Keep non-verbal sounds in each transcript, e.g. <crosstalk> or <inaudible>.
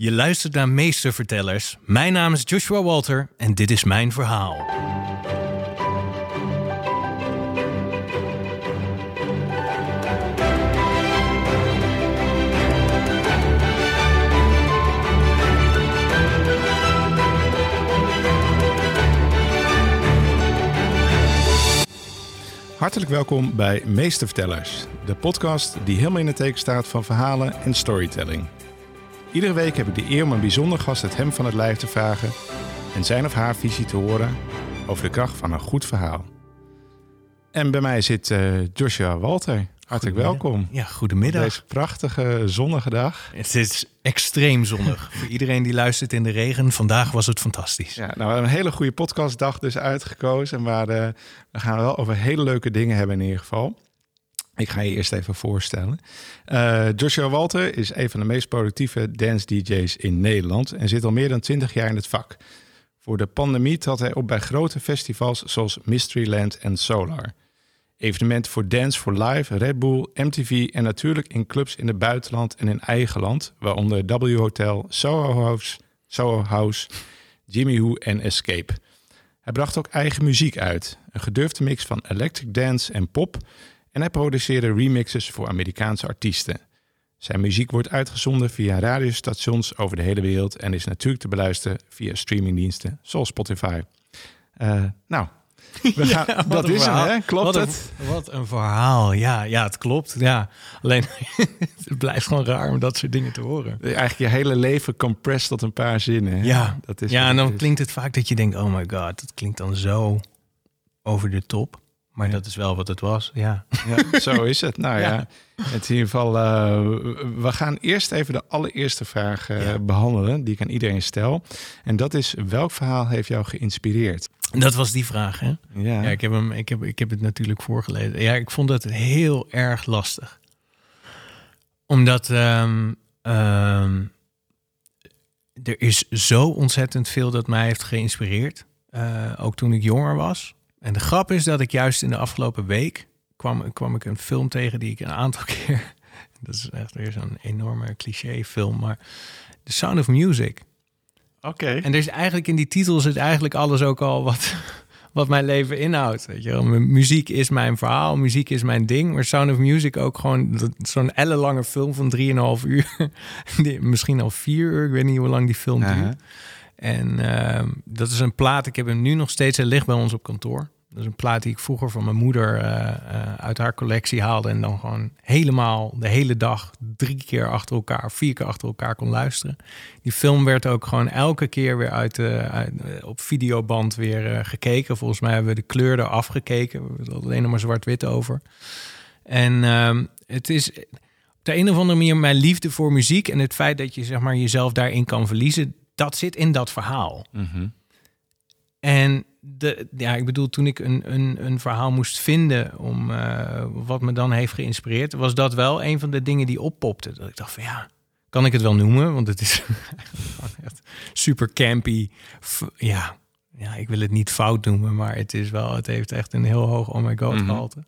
Je luistert naar Meestervertellers. Mijn naam is Joshua Walter en dit is mijn verhaal. Hartelijk welkom bij Meestervertellers, de podcast die helemaal in het teken staat van verhalen en storytelling. Iedere week heb ik de eer om een bijzonder gast het hem van het lijf te vragen en zijn of haar visie te horen over de kracht van een goed verhaal. En bij mij zit uh, Joshua Walter. Hartelijk welkom. Ja, goedemiddag. Deze prachtige zonnige dag. Het is extreem zonnig. <laughs> Voor iedereen die luistert in de regen, vandaag was het fantastisch. Ja, nou, we hebben een hele goede podcastdag dus uitgekozen. Maar uh, we gaan wel over hele leuke dingen hebben in ieder geval. Ik ga je eerst even voorstellen. Uh, Joshua Walter is een van de meest productieve dance DJ's in Nederland en zit al meer dan 20 jaar in het vak. Voor de pandemie trad hij op bij grote festivals zoals Mysteryland en Solar. Evenementen voor Dance for Life, Red Bull, MTV en natuurlijk in clubs in het buitenland en in eigen land, waaronder W Hotel, Soho House, Soho House Jimmy Who en Escape. Hij bracht ook eigen muziek uit, een gedurfde mix van electric dance en pop en hij produceerde remixes voor Amerikaanse artiesten. Zijn muziek wordt uitgezonden via radiostations over de hele wereld en is natuurlijk te beluisteren via streamingdiensten zoals Spotify. Uh, nou, we <laughs> gaan, ja, dat is hem, hè? Klopt wat het? Een, wat een verhaal. Ja, ja, het klopt. Ja. Alleen, <laughs> het blijft gewoon raar om dat soort dingen te horen. Eigenlijk je hele leven compressed tot een paar zinnen. Hè? Ja, dat is ja en dan klinkt het vaak dat je denkt, oh my god, dat klinkt dan zo over de top. Maar dat is wel wat het was, ja. ja zo is het. Nou <laughs> ja, in ieder geval, uh, we gaan eerst even de allereerste vraag uh, behandelen, die ik aan iedereen stel. En dat is, welk verhaal heeft jou geïnspireerd? Dat was die vraag, hè? Ja. ja ik, heb hem, ik, heb, ik heb het natuurlijk voorgelezen. Ja, ik vond het heel erg lastig. Omdat um, um, er is zo ontzettend veel dat mij heeft geïnspireerd. Uh, ook toen ik jonger was. En de grap is dat ik juist in de afgelopen week kwam, kwam ik een film tegen die ik een aantal <laughs> keer. Dat is echt weer zo'n enorme cliché film, maar The Sound of Music. Oké. En er is eigenlijk in die titel zit eigenlijk alles ook al wat, <laughs> wat mijn leven inhoudt. Weet je wel. Muziek is mijn verhaal, muziek is mijn ding. Maar Sound of Music ook gewoon zo'n ellenlange film van 3,5 uur. <laughs> Misschien al 4 uur, ik weet niet hoe lang die film duurt. En uh, dat is een plaat, ik heb hem nu nog steeds, hij ligt bij ons op kantoor. Dat is een plaat die ik vroeger van mijn moeder uh, uh, uit haar collectie haalde. En dan gewoon helemaal de hele dag drie keer achter elkaar, vier keer achter elkaar kon luisteren. Die film werd ook gewoon elke keer weer uit, uit op videoband weer gekeken. Volgens mij hebben we de kleur eraf gekeken. We hadden alleen nog maar zwart-wit over. En ehm, het is op de een of andere manier mijn liefde voor muziek en het feit dat je zeg maar, jezelf daarin kan verliezen dat zit in dat verhaal. Mm-hmm. En de, ja, ik bedoel, toen ik een, een, een verhaal moest vinden om uh, wat me dan heeft geïnspireerd, was dat wel een van de dingen die oppopte. Dat ik dacht van ja, kan ik het wel noemen? Want het is <laughs> super campy. Ja, ja, ik wil het niet fout noemen, maar het is wel, het heeft echt een heel hoog oh my god mm-hmm. gehalte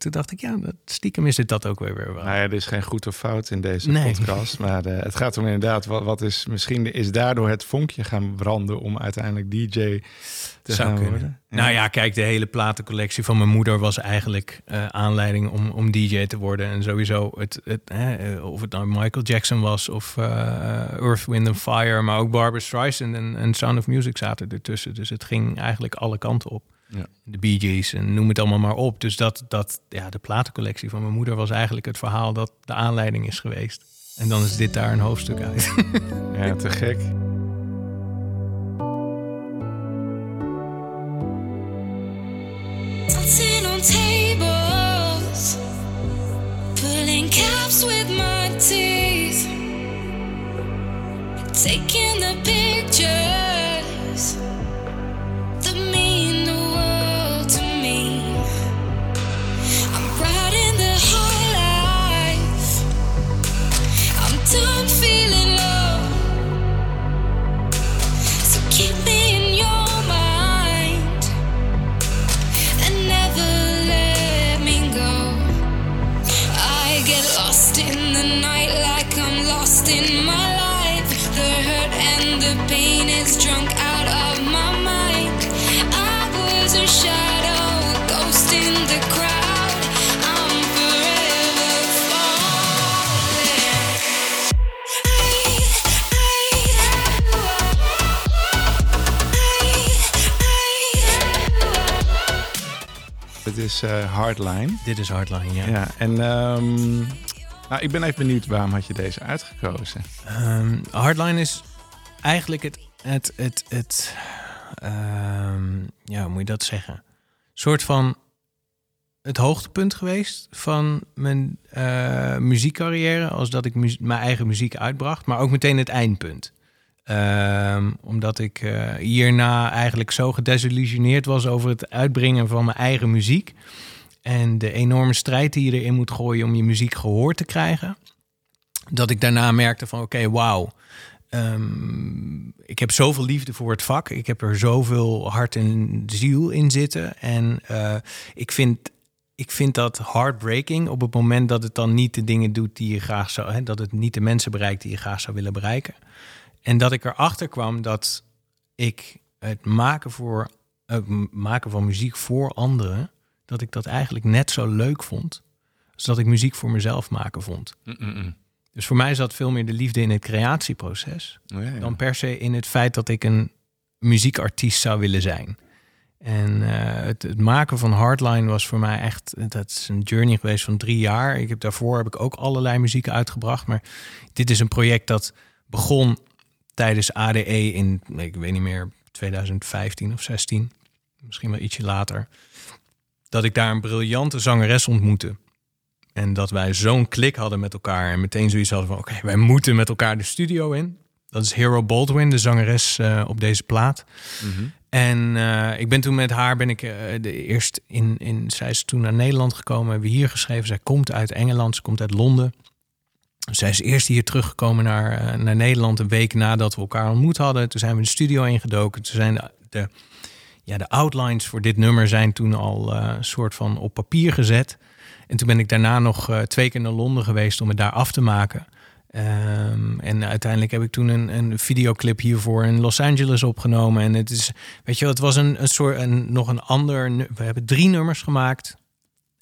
toen dacht ik, ja, stiekem is het dat ook weer weer wel. Nou ja, er is geen goed of fout in deze nee. podcast. Maar uh, het gaat om inderdaad, wat, wat is misschien is daardoor het vonkje gaan branden om uiteindelijk DJ te Zou gaan kunnen. worden. Ja. Nou ja, kijk, de hele platencollectie van mijn moeder was eigenlijk uh, aanleiding om, om DJ te worden. En sowieso, het, het, uh, of het nou Michael Jackson was of Earth, Wind and Fire, maar ook Barbara Streisand en, en Sound of Music zaten ertussen. Dus het ging eigenlijk alle kanten op. Ja. De Bee Gees en noem het allemaal maar op. Dus dat, dat, ja, de platencollectie van mijn moeder was eigenlijk het verhaal dat de aanleiding is geweest. En dan is dit daar een hoofdstuk uit. <laughs> ja, te gek. Sitting on tables, pulling caps with my teeth, taking the pictures. get lost in the night like I'm lost in my life. The hurt and the pain is drunk out of my mind. I was a child. Het is eh, Hardline. Dit is Hardline, ja. Ja, en ehm, nou, ik ben even benieuwd waarom had je deze uitgekozen? Ehm, Hardline is eigenlijk het, het, het, het ehm, ja, hoe moet je dat zeggen? soort van het hoogtepunt geweest van mijn eh, muziekcarrière, als dat ik mijn eigen muziek uitbracht, maar ook meteen het eindpunt. Ehm, omdat ik eh, hierna eigenlijk zo gedesillusioneerd was over het uitbrengen van mijn eigen muziek. En de enorme strijd die je erin moet gooien om je muziek gehoord te krijgen. Dat ik daarna merkte van oké, wauw. Ehm, ik heb zoveel liefde voor het vak. Ik heb er zoveel hart en ziel in zitten. En eh, ik, vind, ik vind dat heartbreaking op het moment dat het dan niet de dingen doet die je graag zou... Hè, dat het niet de mensen bereikt die je graag zou willen bereiken. En dat ik erachter kwam dat ik het maken, voor, het maken van muziek voor anderen... dat ik dat eigenlijk net zo leuk vond... als dat ik muziek voor mezelf maken vond. Dus voor mij zat veel meer de liefde in het creatieproces Oh, ja, ja. dan per se in het feit dat ik een muziekartiest zou willen zijn. En eh, het, het maken van Hardline was voor mij echt, dat is een journey geweest van drie jaar. Ik heb daarvoor heb ik ook allerlei muziek uitgebracht, maar dit is een project dat begon tijdens ADE in, ik weet niet meer, 2015 of 16, misschien wel ietsje later. Dat ik daar een briljante zangeres ontmoette. En dat wij zo'n klik hadden met elkaar. En meteen zoiets hadden van: oké, wij moeten met elkaar de studio in. Dat is Hero Baldwin, de zangeres eh, op deze plaat. En eh, ik ben toen met haar, ben ik eh, de eerst in, in, zij is toen naar Nederland gekomen, hebben we hier geschreven. Zij komt uit Engeland, ze komt uit Londen. Zij is eerst hier teruggekomen naar, eh, naar Nederland een week nadat we elkaar ontmoet hadden. Toen zijn we de studio ingedoken. Toen zijn de, ja, de outlines voor dit nummer zijn toen al eh, een soort van op papier gezet. En toen ben ik daarna nog eh, twee keer naar Londen geweest om het daar af te maken. Ehm, en uiteindelijk heb ik toen een, een videoclip hiervoor in Los Angeles opgenomen. En het is, weet je, het was een, een soort, een, nog een ander. We hebben drie nummers gemaakt.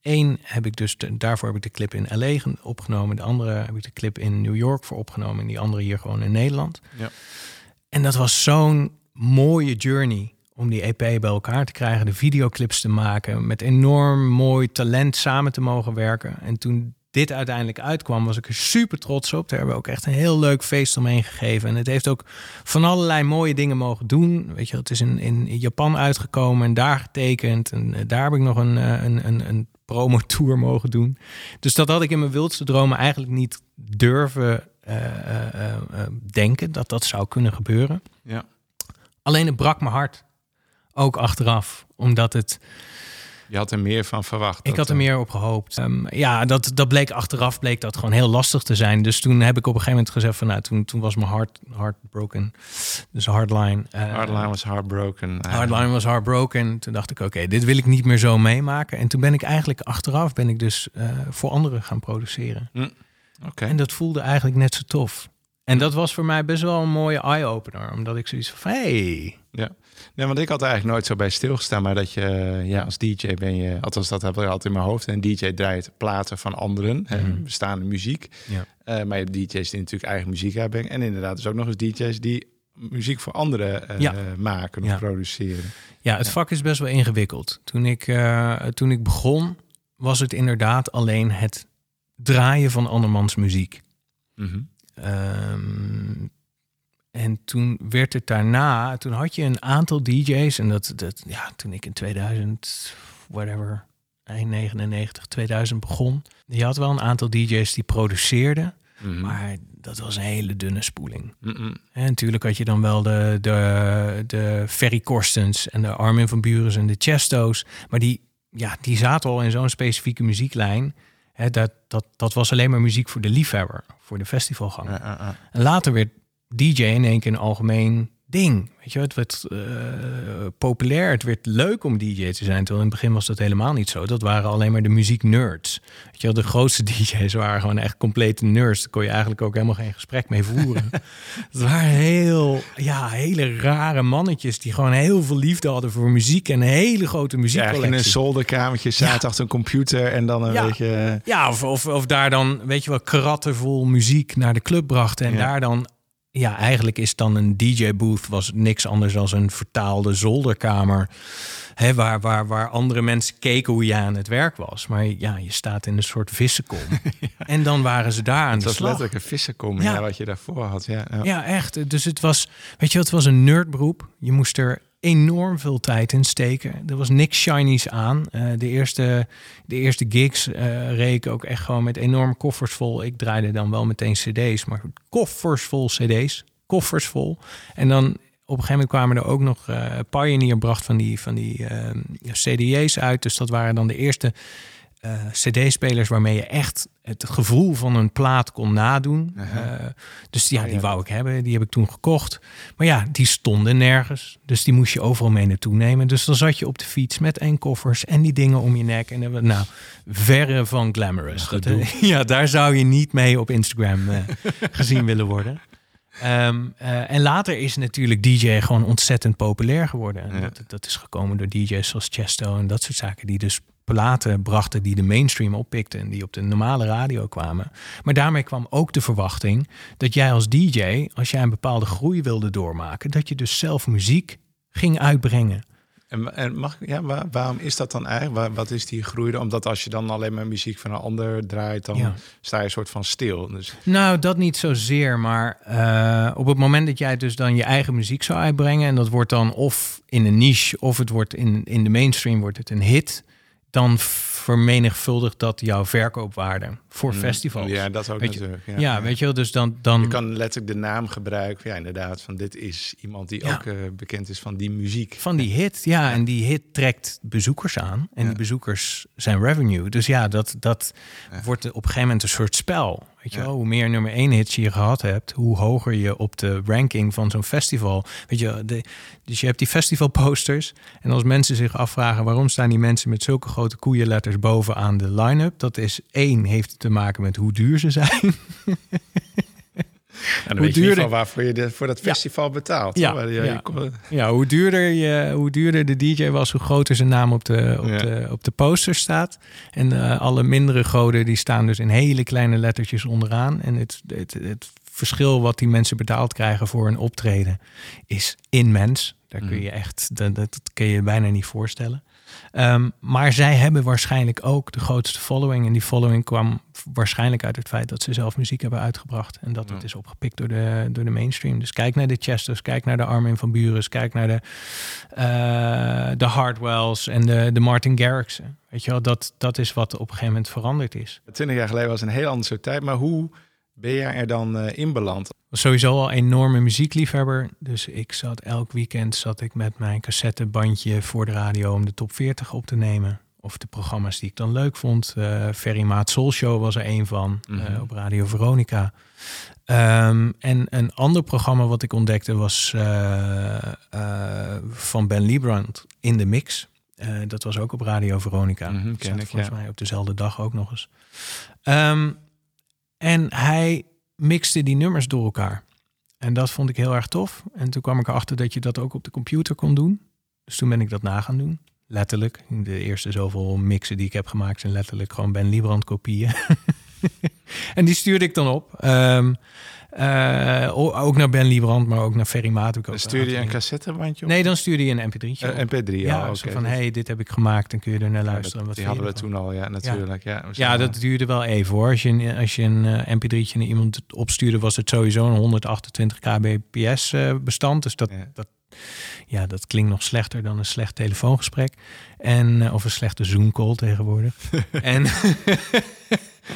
Eén heb ik dus, de- daarvoor heb ik de clip in LA gen- opgenomen. De andere heb ik de clip in New York voor opgenomen. En die andere hier gewoon in Nederland. Ja. En dat was zo'n mooie journey om die EP bij elkaar te krijgen, de videoclips te maken, met enorm mooi talent samen te mogen werken. En toen dit uiteindelijk uitkwam, was ik er super trots op. Daar hebben we ook echt een heel leuk feest omheen gegeven. En het heeft ook van allerlei mooie dingen mogen doen. Weet je, het is in, in Japan uitgekomen en daar getekend. En eh, daar heb ik nog een, eh, een, een, een promotour <laughs> mogen doen. Dus dat had ik in mijn wildste dromen eigenlijk niet durven eh, eh, eh, denken dat dat zou kunnen gebeuren. Ja. Alleen het brak mijn hart. Ook achteraf. Omdat het. Je had er meer van verwacht. Ik had er eh, meer op gehoopt. Ehm, ja, dat, dat bleek achteraf bleek dat gewoon heel lastig te zijn. Dus toen heb ik op een gegeven moment gezegd van nou, toen, toen was mijn hart heartbroken. Dus hardline. eh, Hardline was heartbroken. eh, Hardline was heartbroken. Toen dacht ik, oké, dit wil ik niet meer zo meemaken. En toen ben ik eigenlijk achteraf ben ik dus voor anderen gaan produceren. Oké. En dat voelde eigenlijk net zo tof. En dat was voor mij best wel een mooie eye-opener. Omdat ik zoiets van, hey, Ja. Nee, want ik had eigenlijk nooit zo bij stilgestaan. Maar dat je, eh, ja, als DJ ben je... Althans, dat heb ik altijd in mijn hoofd. En DJ draait platen van anderen. hè, Mhm. bestaande muziek. Ja. Eh, maar je hebt DJ's die natuurlijk eigen muziek hebben. En inderdaad, dus ook nog eens DJ's die muziek voor anderen eh, Ja. maken of Ja. produceren. Ja, het vak is best wel ingewikkeld. Toen ik, toen ik begon, was het inderdaad alleen het draaien van andermans muziek. Mhm. Ehm, en toen werd het daarna, toen had je een aantal DJ's. En dat, dat ja, toen ik in 2000, whatever, eind 99, 2000 begon. Je had wel een aantal DJ's die produceerden. Mhm. Maar dat was een hele dunne spoeling. Mhm. En natuurlijk had je dan wel de, de, de Ferry Korstens en de Armin van Buren en de Chesto's. Maar die, ja, die zaten al in zo'n specifieke muzieklijn. Hè, dat, dat, dat was alleen maar muziek voor de liefhebber, voor de ja. En later werd DJ in één keer een algemeen ding. Weet je, het werd eh, populair, het werd leuk om DJ te zijn. Terwijl in het begin was dat helemaal niet zo. Dat waren alleen maar de muzieknerds. Weet je, de grootste <laughs> DJ's waren gewoon echt complete nerds. Daar kon je eigenlijk ook helemaal geen gesprek mee voeren. <laughs> het waren heel, ja, hele rare mannetjes die gewoon heel veel liefde hadden voor muziek en een hele grote Ja, in een zolderkamertje zaten Ja. achter een computer en dan een Ja. beetje... eh, Ja, of, of, of daar dan, weet je wel, kratten vol muziek naar de club brachten. En daar dan, ja, eigenlijk is dan een DJ-booth was niks anders dan een vertaalde zolderkamer. Hè, waar, waar, waar andere mensen keken hoe jij aan het werk was. Maar ja, je staat in een soort vissenkom. <laughs> En dan waren ze daar aan Het de was letterlijk een vissenkom, Ja. ja. wat je daarvoor had. Ja, ja. Ja, echt. Dus het was, weet je, het was een nerdberoep. Je moest er enorm veel tijd in steken. Er was niks shinies aan. Eh, de, eerste, de eerste gigs eh ik ook echt gewoon met enorm koffers vol. Ik draaide dan wel meteen cd's, maar koffers vol cd's. Koffers vol. En dan op een gegeven moment kwamen er ook nog... eh Pioneer bracht van die, van die eh, cd's uit. Dus dat waren dan de eerste cd-spelers waarmee je echt het gevoel van een plaat kon nadoen. Eh, dus ja, Oh, die ja. wou ik hebben. Die heb ik toen gekocht. Maar ja, die stonden nergens. Dus die moest je overal mee naartoe nemen. Dus dan zat je op de fiets met één koffers en die dingen om je nek. En dan, nou, verre van glamorous. Dat, <laughs> ja, daar zou je niet mee op Instagram eh, <laughs> gezien willen worden. Ehm, eh, en later is natuurlijk DJ gewoon ontzettend populair geworden. En Ja. dat, dat is gekomen door DJ's zoals Chesto en dat soort zaken. Die dus platen brachten die de mainstream oppikten. En die op de normale radio kwamen. Maar daarmee kwam ook de verwachting dat jij als DJ, als jij een bepaalde groei wilde doormaken, dat je dus zelf muziek ging uitbrengen. En, en mag, ja, waar- waarom is dat dan eigenlijk? Waar- wat is die groei? Omdat als je dan alleen maar muziek van een ander draait, dan Ja. sta je een soort van stil. Dus Nou, dat niet zozeer, maar eh, op het moment dat jij dus dan je eigen muziek zou uitbrengen en dat wordt dan of in een niche of het wordt in, in de mainstream wordt het een hit, dan vermenigvuldigt dat jouw verkoopwaarde voor festivals. Mm. Ja, dat ook Weet je- natuurlijk. Ja, Ja, weet je wel, dus dan... dan Je kan letterlijk de naam gebruiken. Ja, inderdaad. Van dit is iemand die Ja. ook eh, bekend is van die muziek. Van die hit, ja. En die hit trekt bezoekers aan. En die bezoekers zijn revenue. Dus ja, dat, dat wordt op een gegeven moment een soort spel. Weet je wel, hoe meer nummer één hits je gehad hebt, hoe hoger je op de ranking van zo'n festival. Weet je, de, dus je hebt die festivalposters. En als mensen zich afvragen waarom staan die mensen met zulke grote koeienletters bovenaan de line-up, dat is één, heeft te maken met hoe duur ze zijn. En <laughs> Hoe duurder- waarvoor je de, voor dat festival betaalt. Ja, je- ja. je Ja, hoe duurder, je, hoe duurder de DJ was, hoe groter zijn naam op de, op de, op de poster staat. En eh, alle mindere goden die staan dus in hele kleine lettertjes onderaan. En het, het, het verschil wat die mensen betaald krijgen voor een optreden is immens. Daar kun Mhm. je echt, dat, dat kun je je bijna niet voorstellen. Ehm, maar zij hebben waarschijnlijk ook de grootste following. En die following kwam waarschijnlijk uit het feit dat ze zelf muziek hebben uitgebracht. En dat het is opgepikt door de, door de mainstream. Dus kijk naar de Chesters, kijk naar de Armin van Buren, kijk naar de, eh, de Hardwells en de, de Martin Garrixen. Weet je wel, dat, dat is wat op een gegeven moment veranderd is. Twintig jaar geleden was een heel andere soort tijd. Maar hoe ben jij er dan eh, in beland? was sowieso al een enorme muziekliefhebber. Dus ik zat elk weekend zat ik met mijn cassettebandje voor de radio om de top 40 op te nemen. Of de programma's die ik dan leuk vond. Eh Ferry Maat Soul Show was er een van Mhm. eh, op Radio Veronica. Ehm, en een ander programma wat ik ontdekte was van Ben Liebrand in de mix. Dat was ook op Radio Veronica. Mhm, Dat ken ik, volgens ja. mij op dezelfde dag ook nog eens. Ehm, en hij mixte die nummers door elkaar. En dat vond ik heel erg tof. En toen kwam ik erachter dat je dat ook op de computer kon doen. Dus toen ben ik dat na gaan doen. Letterlijk. De eerste zoveel mixen die ik heb gemaakt zijn letterlijk gewoon Ben Liebrand kopieën. <laughs> en die stuurde ik dan op. Ehm, eh, ook naar Ben Liebrand, maar ook naar Ferry Maat. Dan stuurde je een cassettebandje Nee, dan stuurde je een mp3'tje Eh, op. MP3, ja, ja, zo van, Dus- hey, dit heb ik gemaakt. Dan kun je er naar ja, luisteren. dat- die hadden we toen al, ja, natuurlijk. Ja, Ja, dat duurde wel even hoor. Als je een, als je een eh, mp3'tje naar iemand opstuurde, was het sowieso een 128 kbps bestand. Dus dat, Ja. dat, ja, dat klinkt nog slechter dan een slecht telefoongesprek. En, of een slechte Zoom-call tegenwoordig. <laughs> en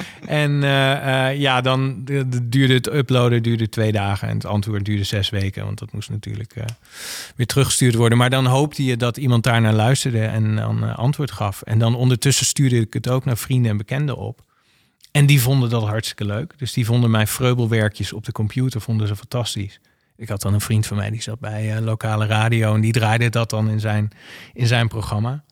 <laughs> en eh, eh, ja, dan de- de- duurde het uploaden duurde twee dagen. En het antwoord duurde zes weken. Want dat moest natuurlijk eh, weer teruggestuurd worden. Maar dan hoopte je dat iemand daarnaar luisterde en dan antwoord gaf. En dan ondertussen stuurde ik het ook naar vrienden en bekenden op. En die vonden dat hartstikke leuk. Dus die vonden mijn vreubelwerkjes op de computer vonden ze fantastisch. Ik had dan een vriend van mij die zat bij eh, lokale radio en die draaide dat dan in zijn, in zijn programma.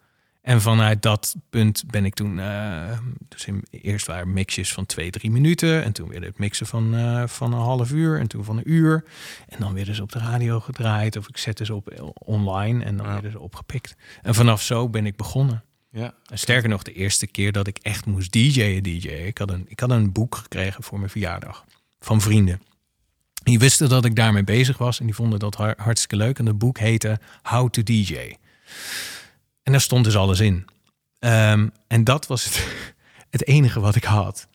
En vanuit dat punt ben ik toen, eh, dus in, eerst waren mixjes van twee, drie minuten. En toen weer het mixen van, eh, van een half uur en toen van een uur. En dan werden ze op de radio gedraaid of ik zette ze op online en dan Ja. werden ze opgepikt. En vanaf zo ben ik begonnen. Ja. En sterker nog, de eerste keer dat ik echt moest DJ'en, DJ'en. Ik had, een, ik had een boek gekregen voor mijn verjaardag van vrienden. Die wisten dat ik daarmee bezig was en die vonden dat har- hartstikke leuk. En het boek heette How to DJ. En daar stond dus alles in. Ehm, en dat was het, <laughs> het enige wat ik had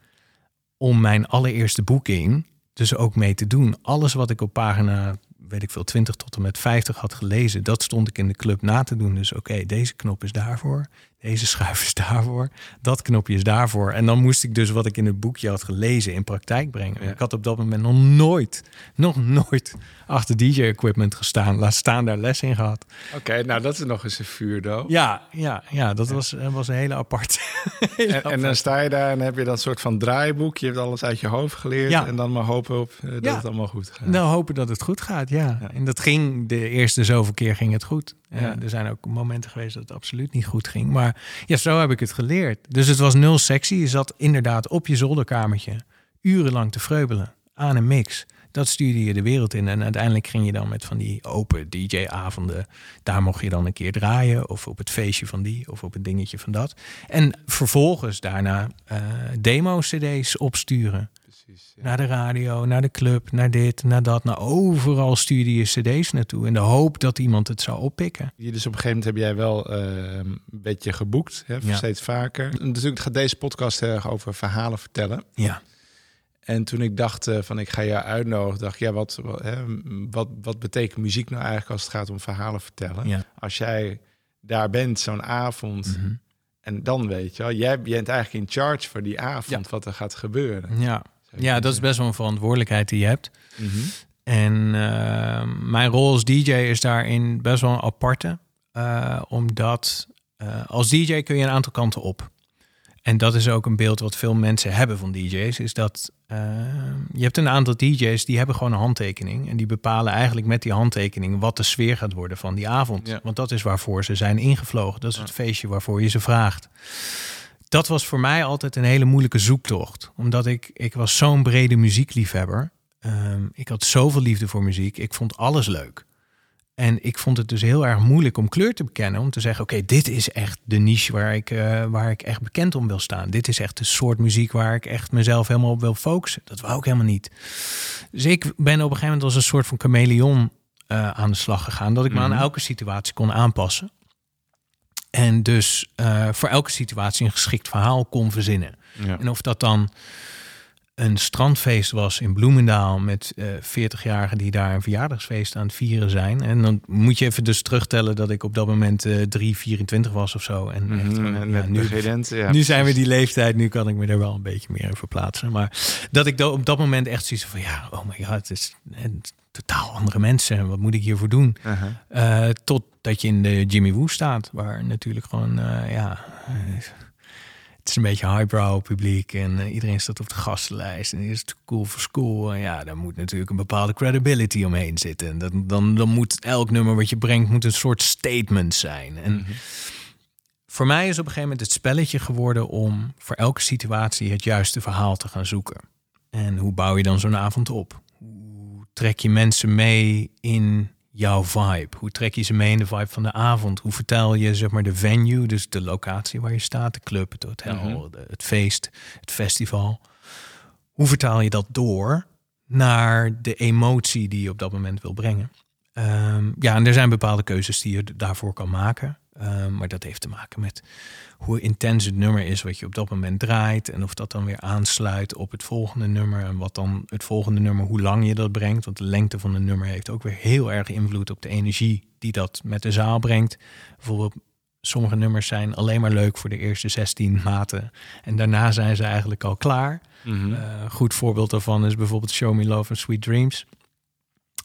om mijn allereerste boeking dus ook mee te doen. Alles wat ik op pagina, weet ik veel, 20 tot en met 50 had gelezen, dat stond ik in de club na te doen. Dus oké, deze knop is daarvoor, deze schuif is daarvoor, dat knopje is daarvoor. En dan moest ik dus wat ik in het boekje had gelezen in praktijk brengen. Ja. Ik had op dat moment nog nooit, nog nooit achter DJ-equipment gestaan. Laat staan daar les in gehad. Oké, nou dat is nog eens een vuurdoop. Ja, ja, ja dat was, dat was een hele aparte. <laughs> hele En, en dan sta je daar en heb je dat soort van draaiboek. Je hebt alles uit je hoofd geleerd. Ja. En dan maar hopen op eh, dat het allemaal goed gaat. Nou, hopen dat het goed gaat, ja. En dat ging, de eerste zoveel keer ging het goed. Eh, Ja. er zijn ook momenten geweest dat het absoluut niet goed ging. Maar ja, zo heb ik het geleerd. Dus het was nul sexy. Je zat inderdaad op je zolderkamertje urenlang te vreubelen aan een mix. Dat stuurde je de wereld in. En uiteindelijk ging je dan met van die open DJ-avonden. Daar mocht je dan een keer draaien. Of op het feestje van die. Of op het dingetje van dat. En vervolgens daarna eh, demo-cd's opsturen. Precies. ja. Naar de radio, naar de club, naar dit, naar dat. Naar overal stuurde je cd's naartoe. In de hoop dat iemand het zou oppikken. Je, dus op een gegeven moment heb jij wel eh, een beetje geboekt, hè, Ja. steeds vaker. En Natuurlijk gaat deze podcast heel erg over verhalen vertellen. Ja. En toen ik dacht eh, van ik ga jou uitnodigen, dacht ik, ja, wat, wat, hè, wat, wat betekent muziek nou eigenlijk als het gaat om verhalen vertellen? Ja. Als jij daar bent, zo'n avond, Mhm. en dan weet je wel, jij bent eigenlijk in charge voor die avond, Ja. wat er gaat gebeuren. ja. Ja, dat is best wel een verantwoordelijkheid die je hebt. En eh, mijn rol als DJ is daarin best wel een aparte. eh, omdat eh, als DJ kun je een aantal kanten op. En dat is ook een beeld wat veel mensen hebben van DJ's. Is dat eh, je hebt een aantal DJ's die hebben gewoon een handtekening. En die bepalen eigenlijk met die handtekening wat de sfeer gaat worden van die avond. Ja. Want dat is waarvoor ze zijn ingevlogen. Dat is het feestje waarvoor je ze vraagt. Dat was voor mij altijd een hele moeilijke zoektocht. Omdat ik, ik was zo'n brede muziekliefhebber. Ehm, ik had zoveel liefde voor muziek. Ik vond alles leuk. En ik vond het dus heel erg moeilijk om kleur te bekennen. Om te zeggen, oké, dit is echt de niche waar ik, eh, waar ik echt bekend om wil staan. Dit is echt de soort muziek waar ik echt mezelf helemaal op wil focussen. Dat wou ik helemaal niet. Dus ik ben op een gegeven moment als een soort van chameleon eh, aan de slag gegaan. Dat ik me aan elke situatie kon aanpassen. En dus eh, voor elke situatie een geschikt verhaal kon verzinnen. Ja. En of dat dan een strandfeest was in Bloemendaal met eh 40-jarigen die daar een verjaardagsfeest aan het vieren zijn. En dan moet je even dus terugtellen dat ik op dat moment eh 3, 24 was of zo. En echt, Mhm, eh, ja, net nu, ja, nu zijn we die leeftijd, nu kan ik me er wel een beetje meer in verplaatsen. Maar dat ik op dat moment echt zoiets van, ja, oh my god, het is een totaal andere mensen. Wat moet ik hiervoor doen? Aha. Eh, totdat je in de Jimmy Woo staat, waar natuurlijk gewoon, eh, ja, eh, het is een beetje highbrow publiek en eh, iedereen staat op de gastenlijst en is het cool voor school. En ja, daar moet natuurlijk een bepaalde credibility omheen zitten. En dat, dan, dan moet elk nummer wat je brengt moet een soort statement zijn. En voor mij is op een gegeven moment het spelletje geworden om voor elke situatie het juiste verhaal te gaan zoeken. En hoe bouw je dan zo'n avond op? Hoe trek je mensen mee in jouw vibe? Hoe trek je ze mee in de vibe van de avond? Hoe vertel je zeg maar de venue, dus de locatie waar je staat, de club, het hotel, Mhm. het feest, het festival? Hoe vertaal je dat door naar de emotie die je op dat moment wil brengen? Ehm, ja, en er zijn bepaalde keuzes die je daarvoor kan maken. Ehm, maar dat heeft te maken met hoe intens het nummer is wat je op dat moment draait. En of dat dan weer aansluit op het volgende nummer. En wat dan het volgende nummer, hoe lang je dat brengt. Want de lengte van een nummer heeft ook weer heel erg invloed op de energie die dat met de zaal brengt. Bijvoorbeeld, sommige nummers zijn alleen maar leuk voor de eerste 16 maten. En daarna zijn ze eigenlijk al klaar. Een goed voorbeeld daarvan is bijvoorbeeld Show Me Love and Sweet Dreams.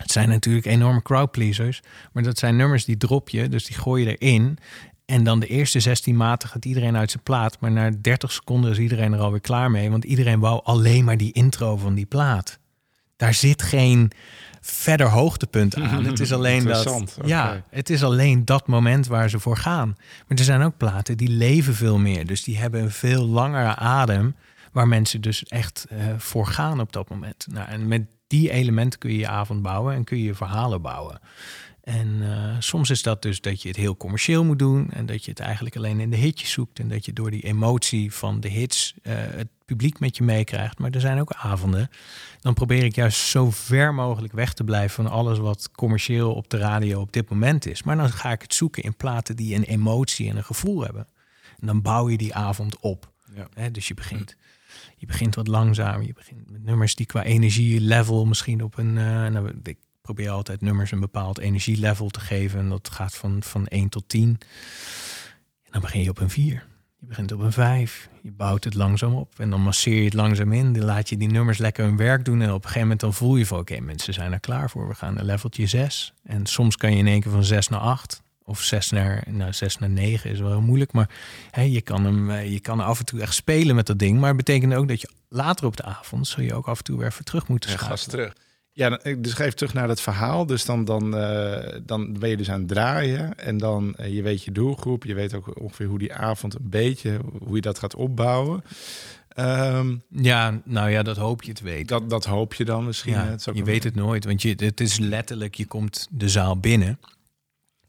Het zijn natuurlijk enorme crowdpleasers, maar dat zijn nummers die drop je, dus die gooi je erin. En dan de eerste 16 maten gaat iedereen uit zijn plaat, maar na 30 seconden is iedereen er alweer klaar mee, want iedereen wou alleen maar die intro van die plaat. daar zit geen verder hoogtepunt aan. <laughs> Het is alleen dat, ja, het is alleen dat moment waar ze voor gaan. Maar er zijn ook platen die leven veel meer. Dus die hebben een veel langere adem, waar mensen dus echt eh, voor gaan op dat moment. Nou, en met die elementen kun je je avond bouwen en kun je je verhalen bouwen. En eh, soms is dat dus dat je het heel commercieel moet doen en dat je het eigenlijk alleen in de hitjes zoekt en dat je door die emotie van de hits eh, het publiek met je meekrijgt. Maar er zijn ook avonden. Dan probeer ik juist zo ver mogelijk weg te blijven van alles wat commercieel op de radio op dit moment is. Maar dan ga ik het zoeken in platen die een emotie en een gevoel hebben. En dan bouw je die avond op. Ja. Hè, dus je begint, je begint wat langzamer. Je begint met nummers die qua energielevel misschien op een. eh, nou, ik probeer altijd nummers een bepaald energielevel te geven. En dat gaat van, van 1 tot 10. En dan begin je op een 4. Je begint op een 5. Je bouwt het langzaam op. En dan masseer je het langzaam in. Dan laat je die nummers lekker hun werk doen. En op een gegeven moment dan voel je van... oké, mensen zijn er klaar voor. We gaan naar leveltje 6. En soms kan je in één keer van 6 naar 8. Of 6 naar, nou, 6 naar 9 is wel heel moeilijk. Maar hè, je, kan hem, eh, je kan af en toe echt spelen met dat ding. Maar het betekent ook dat je later op de avond... zul je ook af en toe weer even terug moeten Ja, schakelen. gas terug. Ja, dus even terug naar het verhaal. Dus dan, dan, eh, dan ben je dus aan het draaien. En dan, eh, je weet je doelgroep. Je weet ook ongeveer hoe die avond een beetje, hoe je dat gaat opbouwen. Ehm, Ja, nou ja, dat hoop je te weten. dat, dat hoop je dan misschien. Ja, je weet het nooit, want je, het is letterlijk, je komt de zaal binnen.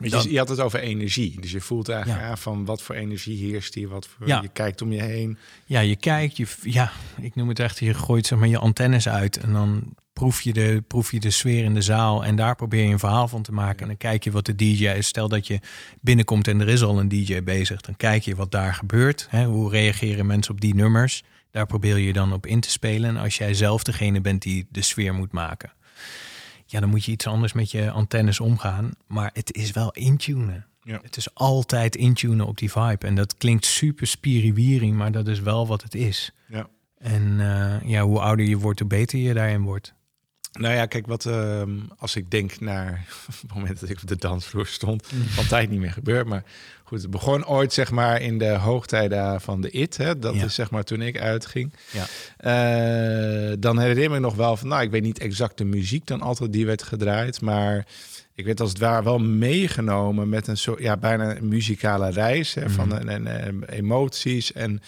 Dan- je, je had het over energie. Dus je voelt eigenlijk Ja. aan van wat voor energie heerst hier. Wat voor, Ja. Je kijkt om je heen. Ja, je kijkt, je, ja, ik noem het echt, je gooit zeg maar je antennes uit en dan proef je, de, proef je de sfeer in de zaal en daar probeer je een verhaal van te maken. En dan kijk je wat de DJ is. Stel dat je binnenkomt en er is al een DJ bezig, dan kijk je wat daar gebeurt. Hè, hoe reageren mensen op die nummers? Daar probeer je dan op in te spelen. En als jij zelf degene bent die de sfeer moet maken, ja, dan moet je iets anders met je antennes omgaan. Maar het is wel intunen. Ja. Het is altijd intunen op die vibe. En dat klinkt super spiriwiri, maar dat is wel wat het is. Ja. En eh, ja, hoe ouder je wordt, hoe beter je daarin wordt. Nou ja, kijk, wat ehm, als ik denk naar <laughs> het moment dat ik op de dansvloer stond, van tijd niet meer gebeurd. Maar goed, het begon ooit zeg maar in de hoogtijden van de IT. Hè? Dat Ja. is zeg maar toen ik uitging. Ja. Eh, dan herinner ik me nog wel van, nou, ik weet niet exact de muziek dan altijd die werd gedraaid, maar ik werd als het ware wel meegenomen met een soort, ja, bijna een muzikale reis hè, van en, en, en emoties. En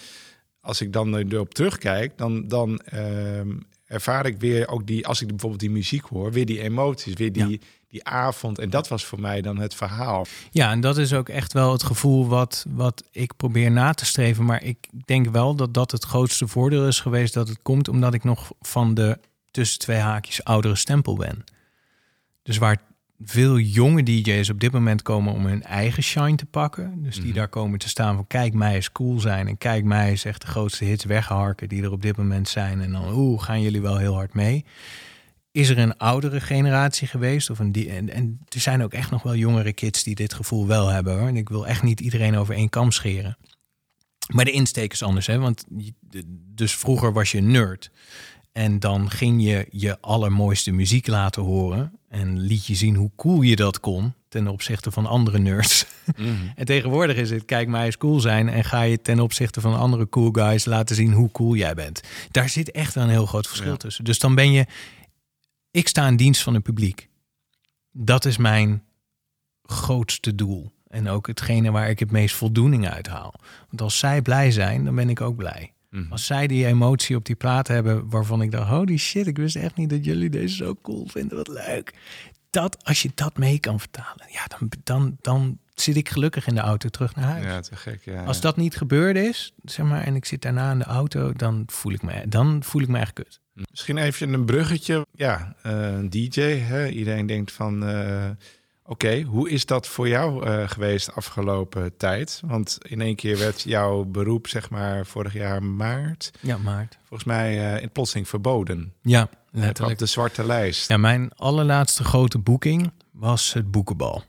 als ik dan erop terugkijk, dan, dan ehm, ervaar ik weer ook die, als ik bijvoorbeeld die muziek hoor, weer die emoties, weer die, Ja. Die avond. En dat was voor mij dan het verhaal. Ja, en dat is ook echt wel het gevoel wat, wat ik probeer na te streven. Maar ik denk wel dat dat het grootste voordeel is geweest. Dat het komt omdat ik nog van de tussen twee haakjes oudere stempel ben. Dus waar veel jonge DJ's op dit moment komen om hun eigen shine te pakken. Dus die daar komen te staan van kijk mij eens cool zijn. En kijk mij eens echt de grootste hits wegharken die er op dit moment zijn. En dan oeh, gaan jullie wel heel hard mee. Is er een oudere generatie geweest? Of een die, en, en er zijn ook echt nog wel jongere kids die dit gevoel wel hebben hoor. En ik wil echt niet iedereen over één kam scheren. Maar de insteek is anders, hè? Want dus vroeger was je nerd. En dan ging je je allermooiste muziek laten horen. En liet je zien hoe cool je dat kon ten opzichte van andere nerds. <laughs> En tegenwoordig is het, kijk mij eens cool zijn. En ga je ten opzichte van andere cool guys laten zien hoe cool jij bent. Daar zit echt wel een heel groot verschil Ja. tussen. Dus dan ben je, ik sta in dienst van het publiek. Dat is mijn grootste doel. En ook hetgene waar ik het meest voldoening uit haal. Want als zij blij zijn, dan ben ik ook blij. Mhm. Als zij die emotie op die plaat hebben waarvan ik dacht, holy shit, ik wist echt niet dat jullie deze zo cool vinden, wat leuk. Dat, als je dat mee kan vertalen, ja, dan, dan, dan zit ik gelukkig in de auto terug naar huis. Ja, te gek. Ja, Als dat niet gebeurd is, zeg maar, en ik zit daarna in de auto, dan voel ik me, dan voel ik me echt kut. Misschien even een bruggetje. Ja, eh, een DJ. Hè? Iedereen denkt van... eh, Oké, hoe is dat voor jou eh, geweest afgelopen tijd? Want in één keer werd jouw beroep, zeg maar, vorig jaar maart... Ja, Maart. volgens mij eh, in plotseling verboden. Ja, Op letterlijk. de zwarte lijst. Ja, mijn allerlaatste grote boeking was het boekenbal.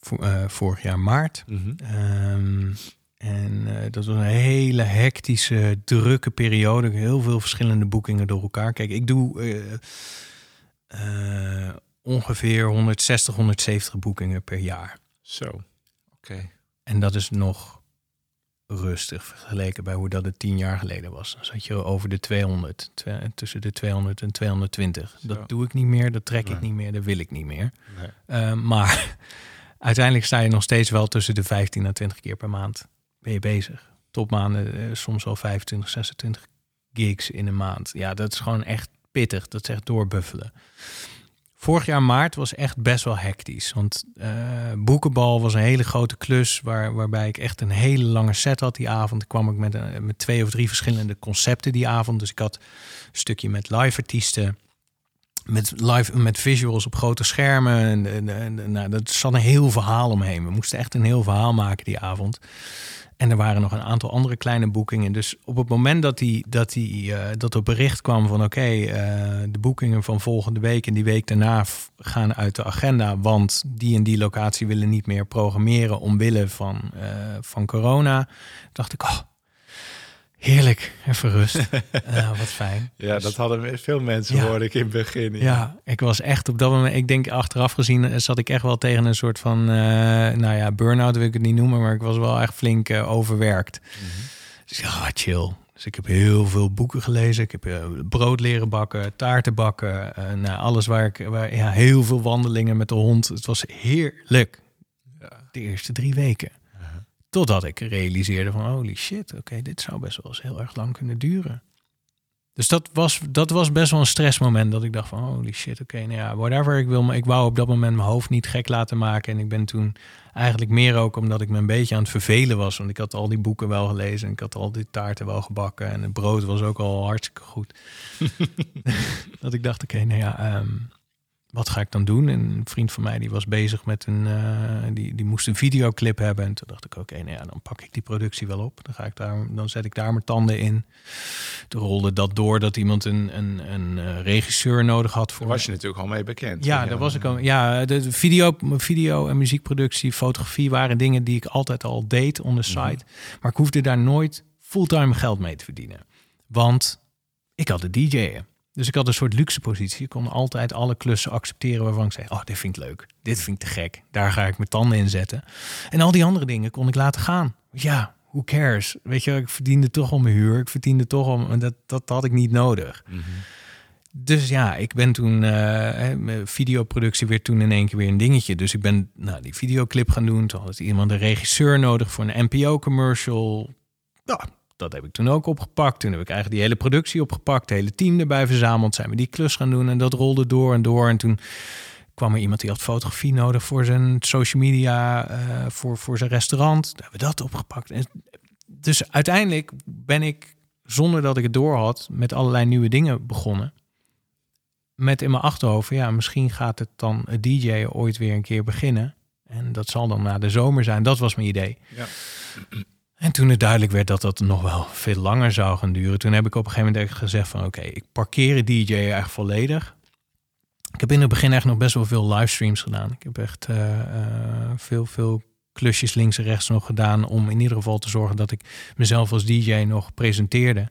Vo- eh, vorig jaar maart. Mhm. Ehm, en eh, dat was een hele hectische, drukke periode. Heel veel verschillende boekingen door elkaar. Kijk, ik doe eh, eh, ongeveer 160, 170 boekingen per jaar. Zo, oké. En dat is nog rustig vergeleken bij hoe dat het tien jaar geleden was. Dan zat je over de 200, twe- tussen de 200 en 220. Zo. Dat doe ik niet meer, dat trek ik niet meer, dat wil ik niet meer. Nee. Maar <laughs> uiteindelijk sta je nog steeds wel tussen de 15 en 20 keer per maand ben je bezig. Topmaanden, eh, soms al 25, 26 gigs in een maand. Ja, dat is gewoon echt pittig. Dat is echt doorbuffelen. Vorig jaar maart was echt best wel hectisch. Want eh, Boekenbal was een hele grote klus... Waar, waarbij ik echt een hele lange set had die avond. Kwam ik met, een- met twee of drie verschillende concepten die avond. Dus ik had een stukje met live artiesten... Met, live, met visuals op grote schermen. En, en, en, nou, dat zat een heel verhaal omheen. We moesten echt een heel verhaal maken die avond. En er waren nog een aantal andere kleine boekingen. Dus op het moment dat, die, dat, die, eh, dat er bericht kwam van... oké, eh, de boekingen van volgende week en die week daarna gaan uit de agenda... want die en die locatie willen niet meer programmeren... omwille van, eh, van corona, dacht ik... Oh, heerlijk, even rust. <laughs> Eh, wat fijn. Ja, Dus- dat hadden veel mensen, Ja. hoorde ik in het begin. ja, ik was echt op dat moment. Ik denk achteraf gezien eh, zat ik echt wel tegen een soort van, eh, nou ja, burn-out wil ik het niet noemen, maar ik was wel echt flink eh, overwerkt. Dus ik dacht, ah, chill. Dus ik heb heel veel boeken gelezen. Ik heb brood leren bakken, taarten bakken, nou, alles waar ik, waar, ja, heel veel wandelingen met de hond. Het was heerlijk. De eerste drie weken. Totdat ik realiseerde van, holy shit, oké, dit zou best wel eens heel erg lang kunnen duren. Dus dat was, dat was best wel een stressmoment. Dat ik dacht van holy shit, oké, nou ja, whatever. Ik, wil, me- ik wou op dat moment mijn hoofd niet gek laten maken. En ik ben toen eigenlijk meer ook omdat ik me een beetje aan het vervelen was. Want ik had al die boeken wel gelezen. En ik had al die taarten wel gebakken. En het brood was ook al hartstikke goed. <laughs> <laughs> dat ik dacht, oké, nou ja, ehm, wat ga ik dan doen? En een vriend van mij die was bezig met een, eh, die, die moest een videoclip hebben. En toen dacht ik, oké, nou ja, dan pak ik die productie wel op. Dan, ga ik daar, dan zet ik daar mijn tanden in. Toen rolde dat door dat iemand een, een, een eh, regisseur nodig had voor. Daar was je natuurlijk al mee bekend. Ja, daar was ik al. Ja, de video, video en muziekproductie, fotografie waren dingen die ik altijd al deed on the site. Maar ik hoefde daar nooit fulltime geld mee te verdienen. Want ik had de DJ'en. Dus ik had een soort luxe positie. Ik kon altijd alle klussen accepteren waarvan ik zei: Oh, dit vind ik leuk. Dit vind ik te gek. Daar ga ik mijn tanden in zetten. En al die andere dingen kon ik laten gaan. Ja, who cares? Weet je, ik verdiende toch al mijn huur. Ik verdiende toch en Dat, dat had ik niet nodig. Dus ja, ik ben toen, eh, mijn videoproductie weer toen in één keer weer een dingetje. Dus ik ben nou, die videoclip gaan doen. Toen had iemand een regisseur nodig voor een NPO-commercial. Ja, dat heb ik toen ook opgepakt. Toen heb ik eigenlijk die hele productie opgepakt. Het hele team erbij verzameld. Zijn we die klus gaan doen en dat rolde door en door. En toen kwam er iemand die had fotografie nodig voor zijn social media, eh, voor, voor zijn restaurant. Toen hebben we dat opgepakt. En dus uiteindelijk ben ik, zonder dat ik het door had, met allerlei nieuwe dingen begonnen. Met in mijn achterhoofd, ja, misschien gaat het dan het DJ ooit weer een keer beginnen. En dat zal dan na de zomer zijn. Dat was mijn idee. Ja. En toen het duidelijk werd dat dat nog wel veel langer zou gaan duren, toen heb ik op een gegeven moment gezegd van oké, ik parkeer DJ echt volledig. Ik heb in het begin echt nog best wel veel livestreams gedaan. Ik heb echt eh, veel, veel klusjes links en rechts nog gedaan om in ieder geval te zorgen dat ik mezelf als DJ nog presenteerde.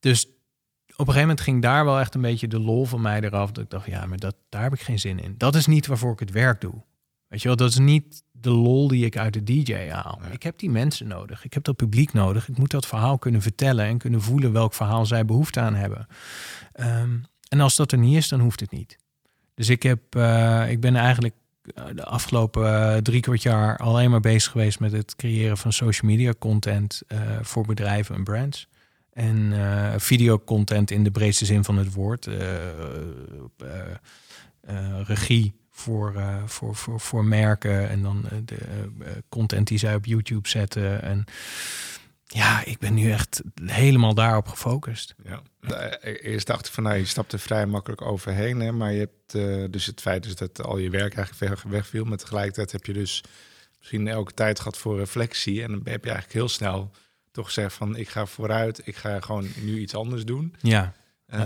Dus op een gegeven moment ging daar wel echt een beetje de lol van mij eraf. Dat ik dacht, ja, maar dat, daar heb ik geen zin in. Dat is niet waarvoor ik het werk doe. Weet je wel, dat is niet de lol die ik uit de DJ haal. Ik heb die mensen nodig. Ik heb dat publiek nodig. Ik moet dat verhaal kunnen vertellen en kunnen voelen welk verhaal zij behoefte aan hebben. Ehm, en als dat er niet is, dan hoeft het niet. Dus ik, heb, eh, ik ben eigenlijk eh, de afgelopen eh, drie kwart jaar alleen maar bezig geweest met het creëren van social media content voor bedrijven en brands. En eh videocontent in de breedste zin van het woord. regie voor, eh, voor, voor, voor merken en dan eh, de eh, content die zij op YouTube zetten. En ja, ik ben nu echt helemaal daarop gefocust. Ja. Eerst dacht ik van, nou, je stapt er vrij makkelijk overheen. Hè, maar je hebt dus het feit dus dat al je werk eigenlijk weg- wegviel. Maar tegelijkertijd heb je dus misschien elke tijd gehad voor reflectie. En dan heb je eigenlijk heel snel toch gezegd van, ik ga vooruit. Ik ga gewoon nu iets anders doen. Ja, Eh,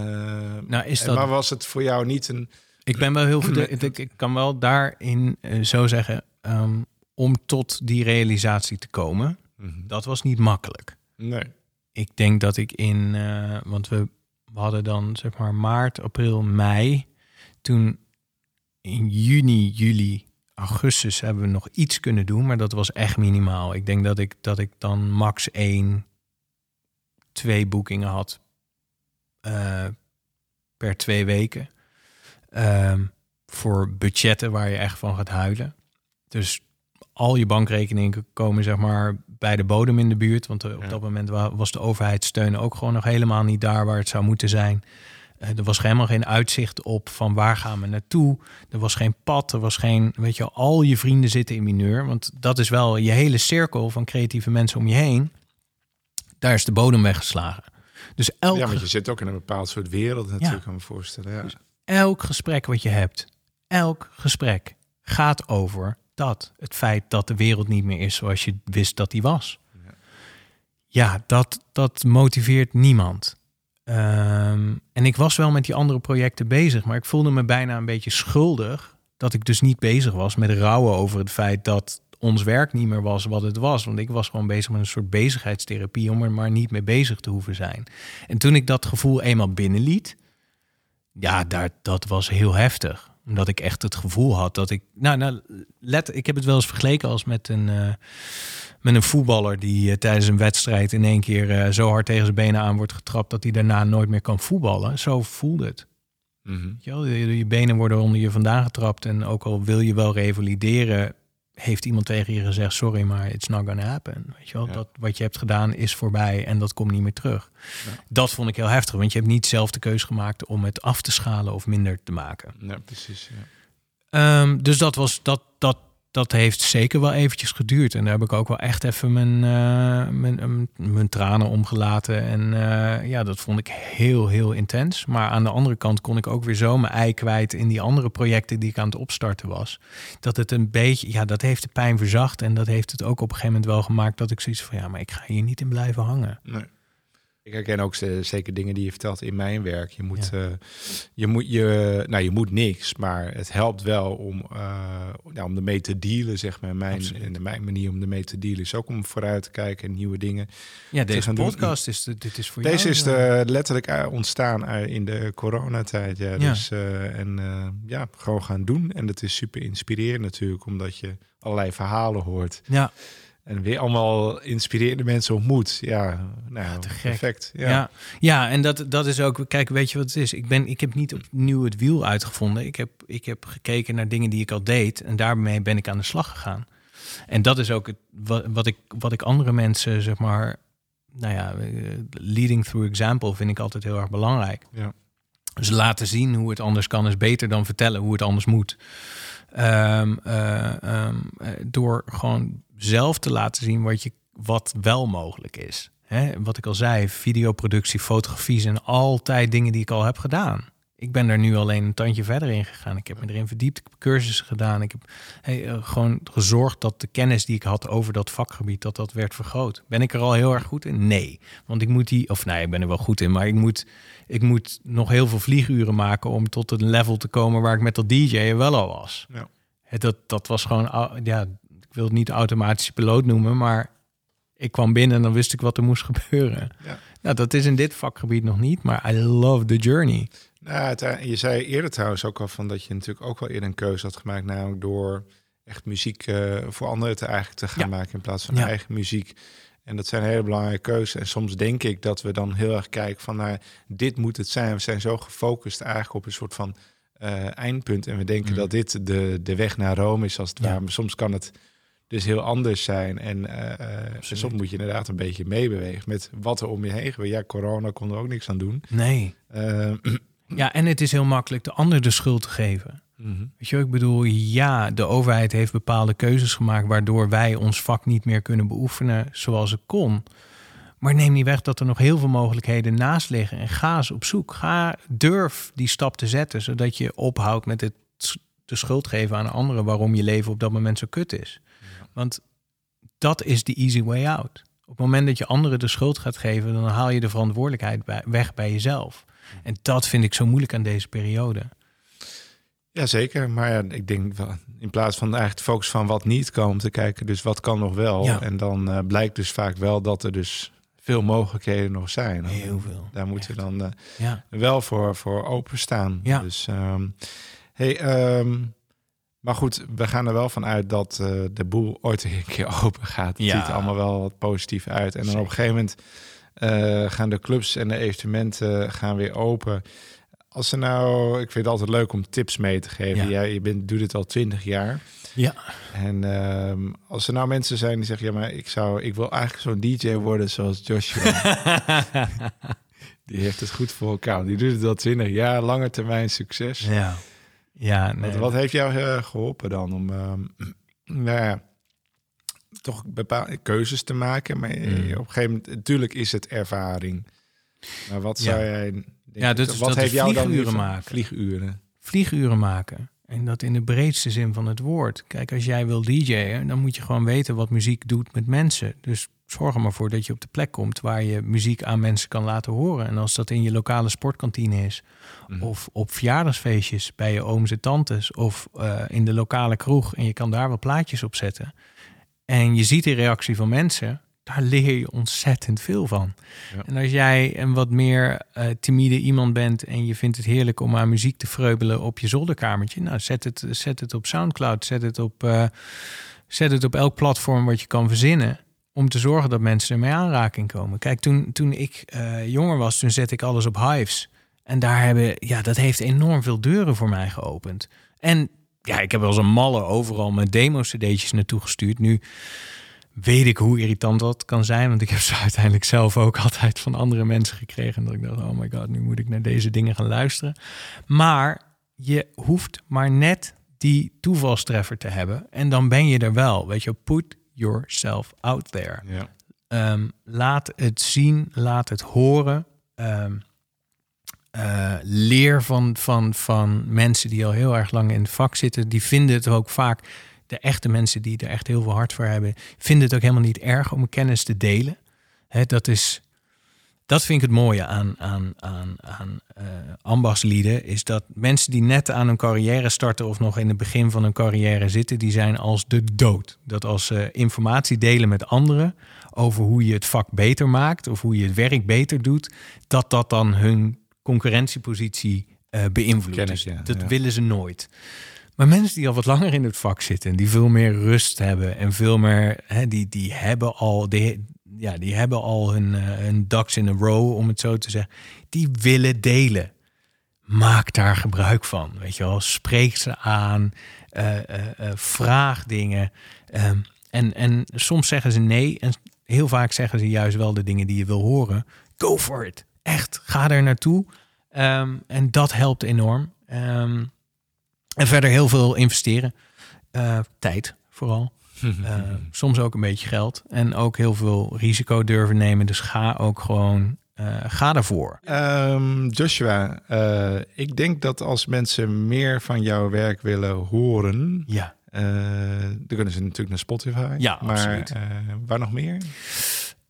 nou is dat... Maar was het voor jou niet een... Ik ben wel heel veel. Ik, kan wel daarin eh, zo zeggen. ehm, om tot die realisatie te komen, dat was niet makkelijk. Nee. Ik denk dat ik in. eh, want we, we hadden dan zeg maar maart, april, mei. Toen in juni, juli augustus hebben we nog iets kunnen doen, maar dat was echt minimaal. Ik denk dat ik, dat ik dan max één, twee boekingen had eh, per twee weken. Ehm, voor budgetten waar je echt van gaat huilen. Dus al je bankrekeningen komen zeg maar bij de bodem in de buurt. Want eh, op Ja. dat moment wa- was de overheidssteun ook gewoon nog helemaal niet daar waar het zou moeten zijn. Eh, er was helemaal geen uitzicht op van waar gaan we naartoe. Er was geen pad, er was geen, weet je, al je vrienden zitten in mineur. Want dat is wel je hele cirkel van creatieve mensen om je heen. Daar is de bodem weggeslagen. Dus elk, Ja, want je zit ook in een bepaald soort wereld natuurlijk, kan me voorstellen. Ja. Elk gesprek wat je hebt, elk gesprek gaat over dat. Het feit dat de wereld niet meer is zoals je wist dat die was. Ja. Ja, dat, dat motiveert niemand. Ehm, en ik was wel met die andere projecten bezig, maar ik voelde me bijna een beetje schuldig dat ik dus niet bezig was met rouwen over het feit dat ons werk niet meer was wat het was. Want ik was gewoon bezig met een soort bezigheidstherapie om er maar niet mee bezig te hoeven zijn. En toen ik dat gevoel eenmaal binnenliet, ja, daar, dat was heel heftig. Omdat ik echt het gevoel had dat ik. Nou, nou let, ik heb het wel eens vergeleken als met een, eh, met een voetballer die eh, tijdens een wedstrijd in één keer eh, zo hard tegen zijn benen aan wordt getrapt dat hij daarna nooit meer kan voetballen. Zo voelde het. Je, wel? je, je benen worden onder je vandaan getrapt. En ook al wil je wel revalideren, heeft iemand tegen je gezegd: Sorry, maar it's not gonna happen. Weet je wel, Ja. dat wat je hebt gedaan is voorbij en dat komt niet meer terug. Ja. Dat vond ik heel heftig, want je hebt niet zelf de keus gemaakt om het af te schalen of minder te maken. Ja, precies. Ja. Ehm, dus dat, was, dat, dat, dat heeft zeker wel eventjes geduurd. En daar heb ik ook wel echt even mijn, eh, mijn, mijn, mijn tranen omgelaten. En eh, ja, dat vond ik heel, heel intens. Maar aan de andere kant kon ik ook weer zo mijn ei kwijt in die andere projecten die ik aan het opstarten was. Dat het een beetje, ja, dat heeft de pijn verzacht. En dat heeft het ook op een gegeven moment wel gemaakt dat ik zoiets van, ja, maar ik ga hier niet in blijven hangen. Nee. Ik herken ook ze- zeker dingen die je vertelt in mijn werk. Je moet, Ja. eh, je moet, je, nou, je moet niks, maar het helpt wel om, eh ja, om ermee te dealen, zeg maar. Mijn, en mijn manier om ermee te dealen is ook om vooruit te kijken en nieuwe dingen. Ja, deze doen. podcast is, de, dit is voor Deze jou. is eh, de, letterlijk eh, ontstaan eh, in de coronatijd. Ja, Ja. Dus, en ja, gewoon gaan doen. En dat is super inspirerend natuurlijk, omdat je allerlei verhalen hoort. Ja, En weer allemaal inspirerende mensen ontmoet. Ja, nou, te gek. perfect. Ja, Ja. ja, en dat, dat is ook, kijk, weet je wat het is? Ik, ben, ik heb niet opnieuw het wiel uitgevonden. Ik heb, ik heb gekeken naar dingen die ik al deed en daarmee ben ik aan de slag gegaan. En dat is ook het, wat, wat, ik, wat ik andere mensen, zeg maar, nou ja, eh, leading through example vind ik altijd heel erg belangrijk. Ja. Dus laten zien hoe het anders kan is beter dan vertellen hoe het anders moet. Ehm, eh, ehm, eh, door gewoon zelf te laten zien wat, je, wat wel mogelijk is. Hè? Wat ik al zei, videoproductie, fotografie zijn altijd dingen die ik al heb gedaan. Ik ben er nu alleen een tandje verder in gegaan. Ik heb me erin verdiept, ik heb cursussen gedaan. Ik heb hey, eh, gewoon gezorgd dat de kennis die ik had over dat vakgebied, dat dat werd vergroot. Ben ik er al heel erg goed in? Nee. Want ik moet die, of nee, ik ben er wel goed in, maar ik moet, ik moet nog heel veel vlieguren maken om tot een level te komen waar ik met dat DJ wel al was. Ja. Het, dat, dat was gewoon, au- ja, wil het niet automatische piloot noemen, maar ik kwam binnen en dan wist ik wat er moest gebeuren. Ja. Nou, dat is in dit vakgebied nog niet, maar I love the journey. Nou, uiteindelijk- je zei eerder trouwens ook al van dat je natuurlijk ook wel eerder een keuze had gemaakt, namelijk door echt muziek eh, voor anderen te eigenlijk te gaan Ja. maken in plaats van Ja. eigen muziek. En dat zijn hele belangrijke keuzes. En soms denk ik dat we dan heel erg kijken van, nou, dit moet het zijn. We zijn zo gefocust eigenlijk op een soort van eh, eindpunt. En we denken Mm. dat dit de, de weg naar Rome is als het Ja. ware. Maar soms kan het dus heel anders zijn. En eh, eh, soms moet je inderdaad een beetje meebewegen met wat er om je heen gebeurt. Ja, corona kon er ook niks aan doen. Nee. Eh, <clears throat> Ja, en het is heel makkelijk de ander de schuld te geven. mhm. Weet je, ik bedoel, ja, de overheid heeft bepaalde keuzes gemaakt waardoor wij ons vak niet meer kunnen beoefenen zoals het kon. Maar neem niet weg dat er nog heel veel mogelijkheden naast liggen. En ga eens op zoek. Ga, durf die stap te zetten, zodat je ophoudt met het de schuld geven aan anderen waarom je leven op dat moment zo kut is. Want dat is de easy way out. Op het moment dat je anderen de schuld gaat geven, dan haal je de verantwoordelijkheid bij, weg bij jezelf. En dat vind ik zo moeilijk aan deze periode. Ja, zeker. Maar ja, ik denk in plaats van eigenlijk te focussen van wat niet kan, om te kijken dus wat kan nog wel. Ja. En dan eh, blijkt dus vaak wel dat er dus veel mogelijkheden nog zijn. Heel veel. Daar moeten we dan eh, Ja. wel voor, voor openstaan. Ja. Dus, ehm, hey, ehm, Maar goed, we gaan er wel van uit dat eh, de boel ooit een <laughs> keer open gaat. Het Ja. ziet er allemaal wel wat positief uit. En dan op een gegeven moment eh, gaan de clubs en de evenementen gaan weer open. Als ze nou, ik vind het altijd leuk om tips mee te geven. Ja. Jij je bent, doet dit al twintig jaar. Ja. En ehm, als er nou mensen zijn die zeggen, ja, maar ik zou, ik wil eigenlijk zo'n DJ worden zoals Joshua. <laughs> die heeft het goed voor elkaar. Die doet het al twintig jaar, lange termijn succes. ja. Ja, nee. Wat, wat heeft jou eh, geholpen dan om, ehm, <clears throat> nou ja, toch bepaalde keuzes te maken? Maar eh, Mm. op een gegeven moment, natuurlijk is het ervaring. Maar wat zou Ja. jij, Ja, dat is- wat dat heeft jou dan vlieguren maken. Vlieguren. vlieguren maken. En dat in de breedste zin van het woord. Kijk, als jij wil DJ'en, dan moet je gewoon weten wat muziek doet met mensen. Dus zorg er maar voor dat je op de plek komt waar je muziek aan mensen kan laten horen. En als dat in je lokale sportkantine is, Mhm. of op verjaardagsfeestjes bij je ooms en tantes, of eh, in de lokale kroeg en je kan daar wel plaatjes op zetten. En je ziet de reactie van mensen, daar leer je ontzettend veel van. Ja. En als jij een wat meer eh, timide iemand bent en je vindt het heerlijk om aan muziek te vreubelen op je zolderkamertje, nou zet het, zet het op Soundcloud, zet het op, eh, zet het op elk platform wat je kan verzinnen. Om te zorgen dat mensen ermee aanraking komen. Kijk, toen, toen ik eh, jonger was, toen zette ik alles op Hives. En daar hebben, ja, dat heeft enorm veel deuren voor mij geopend. En ja, ik heb wel een malle overal mijn demo-cd'tjes naartoe gestuurd. Nu weet ik hoe irritant dat kan zijn. Want ik heb ze <laughs> uiteindelijk zelf ook altijd van andere mensen gekregen. En dat ik dacht, oh my god, nu moet ik naar deze dingen gaan luisteren. Maar je hoeft maar net die toevalstreffer te hebben. En dan ben je er wel. Weet je, put yourself out there. Ja. Ehm, laat het zien, laat het horen. Ehm, eh, leer van, van, van mensen die al heel erg lang in het vak zitten. Die vinden het ook vaak, de echte mensen die er echt heel veel hart voor hebben, vinden het ook helemaal niet erg om kennis te delen. Hè, dat is. Dat vind ik het mooie aan, aan, aan, aan ambachtslieden. Is dat mensen die net aan hun carrière starten of nog in het begin van hun carrière zitten, die zijn als de dood. Dat als ze informatie delen met anderen over hoe je het vak beter maakt of hoe je het werk beter doet, dat dat dan hun concurrentiepositie eh beïnvloedt. Kennis, Dus ja, dat ja. willen ze nooit. Maar mensen die al wat langer in het vak zitten, die veel meer rust hebben en veel meer, hè, die, die hebben al, die, ja, die hebben al hun, eh, hun ducks in a row, om het zo te zeggen. Die willen delen. Maak daar gebruik van. Weet je wel, spreek ze aan, eh, eh, vraag dingen. Ehm, en, en soms zeggen ze nee, en heel vaak zeggen ze juist wel de dingen die je wil horen. Go for it. Echt, ga er naartoe. Ehm, en dat helpt enorm. Ehm, en verder heel veel investeren. Tijd vooral. <laughs> Eh, soms ook een beetje geld. En ook heel veel risico durven nemen. Dus ga ook gewoon, eh, ga ervoor. Ehm, Joshua, eh, ik denk dat als mensen meer van jouw werk willen horen, Ja. eh, dan kunnen ze natuurlijk naar Spotify. Ja, maar absoluut. eh, waar nog meer?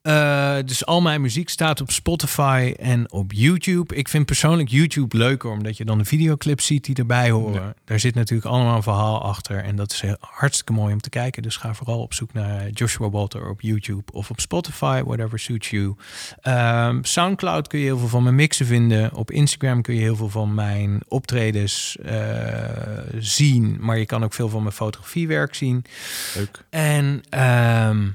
Eh, dus al mijn muziek staat op Spotify en op YouTube. Ik vind persoonlijk YouTube leuker, omdat je dan de videoclips ziet die erbij horen. Ja. Daar zit natuurlijk allemaal een verhaal achter. En dat is heel- hartstikke mooi om te kijken. Dus ga vooral op zoek naar Joshua Walter op YouTube of op Spotify, whatever suits you. Ehm, Soundcloud kun je heel veel van mijn mixen vinden. Op Instagram kun je heel veel van mijn optredens eh, zien. Maar je kan ook veel van mijn fotografiewerk zien. Leuk. En ehm,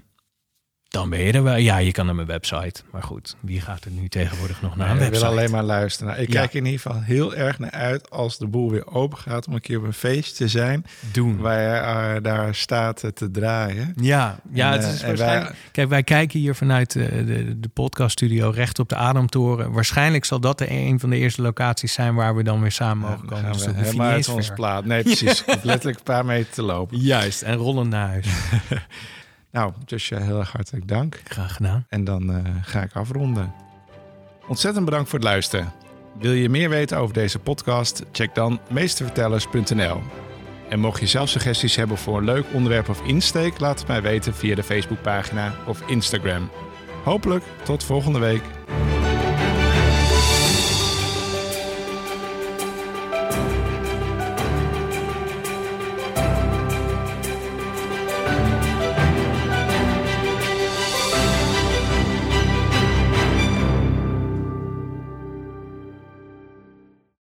dan ben je er wel. Ja, je kan naar mijn website. Maar goed, wie gaat er nu tegenwoordig nog naar Nee, een ik wil alleen maar luisteren. Nou, ik Ja. kijk in ieder geval heel erg naar uit als de boel weer open gaat om een keer op een feest te zijn doen. waar je eh, daar staat eh, te draaien. Ja, ja En, het eh, is waarschijnlijk... wij- Kijk, wij kijken hier vanuit de, de, de podcaststudio recht op de Ademtoren. Waarschijnlijk zal dat de, een van de eerste locaties zijn waar we dan weer samen mogen komen. gaan Dus we helemaal uit ons plaat. Nee, precies. <laughs> Letterlijk een paar meter te lopen. Juist, en rollen naar huis. <laughs> Nou, Joshua, heel erg hartelijk dank. Graag gedaan. En dan eh, ga ik afronden. Ontzettend bedankt voor het luisteren. Wil je meer weten over deze podcast? Check dan meestervertellers.nl. En mocht je zelf suggesties hebben voor een leuk onderwerp of insteek, laat het mij weten via de Facebookpagina of Instagram. Hopelijk tot volgende week.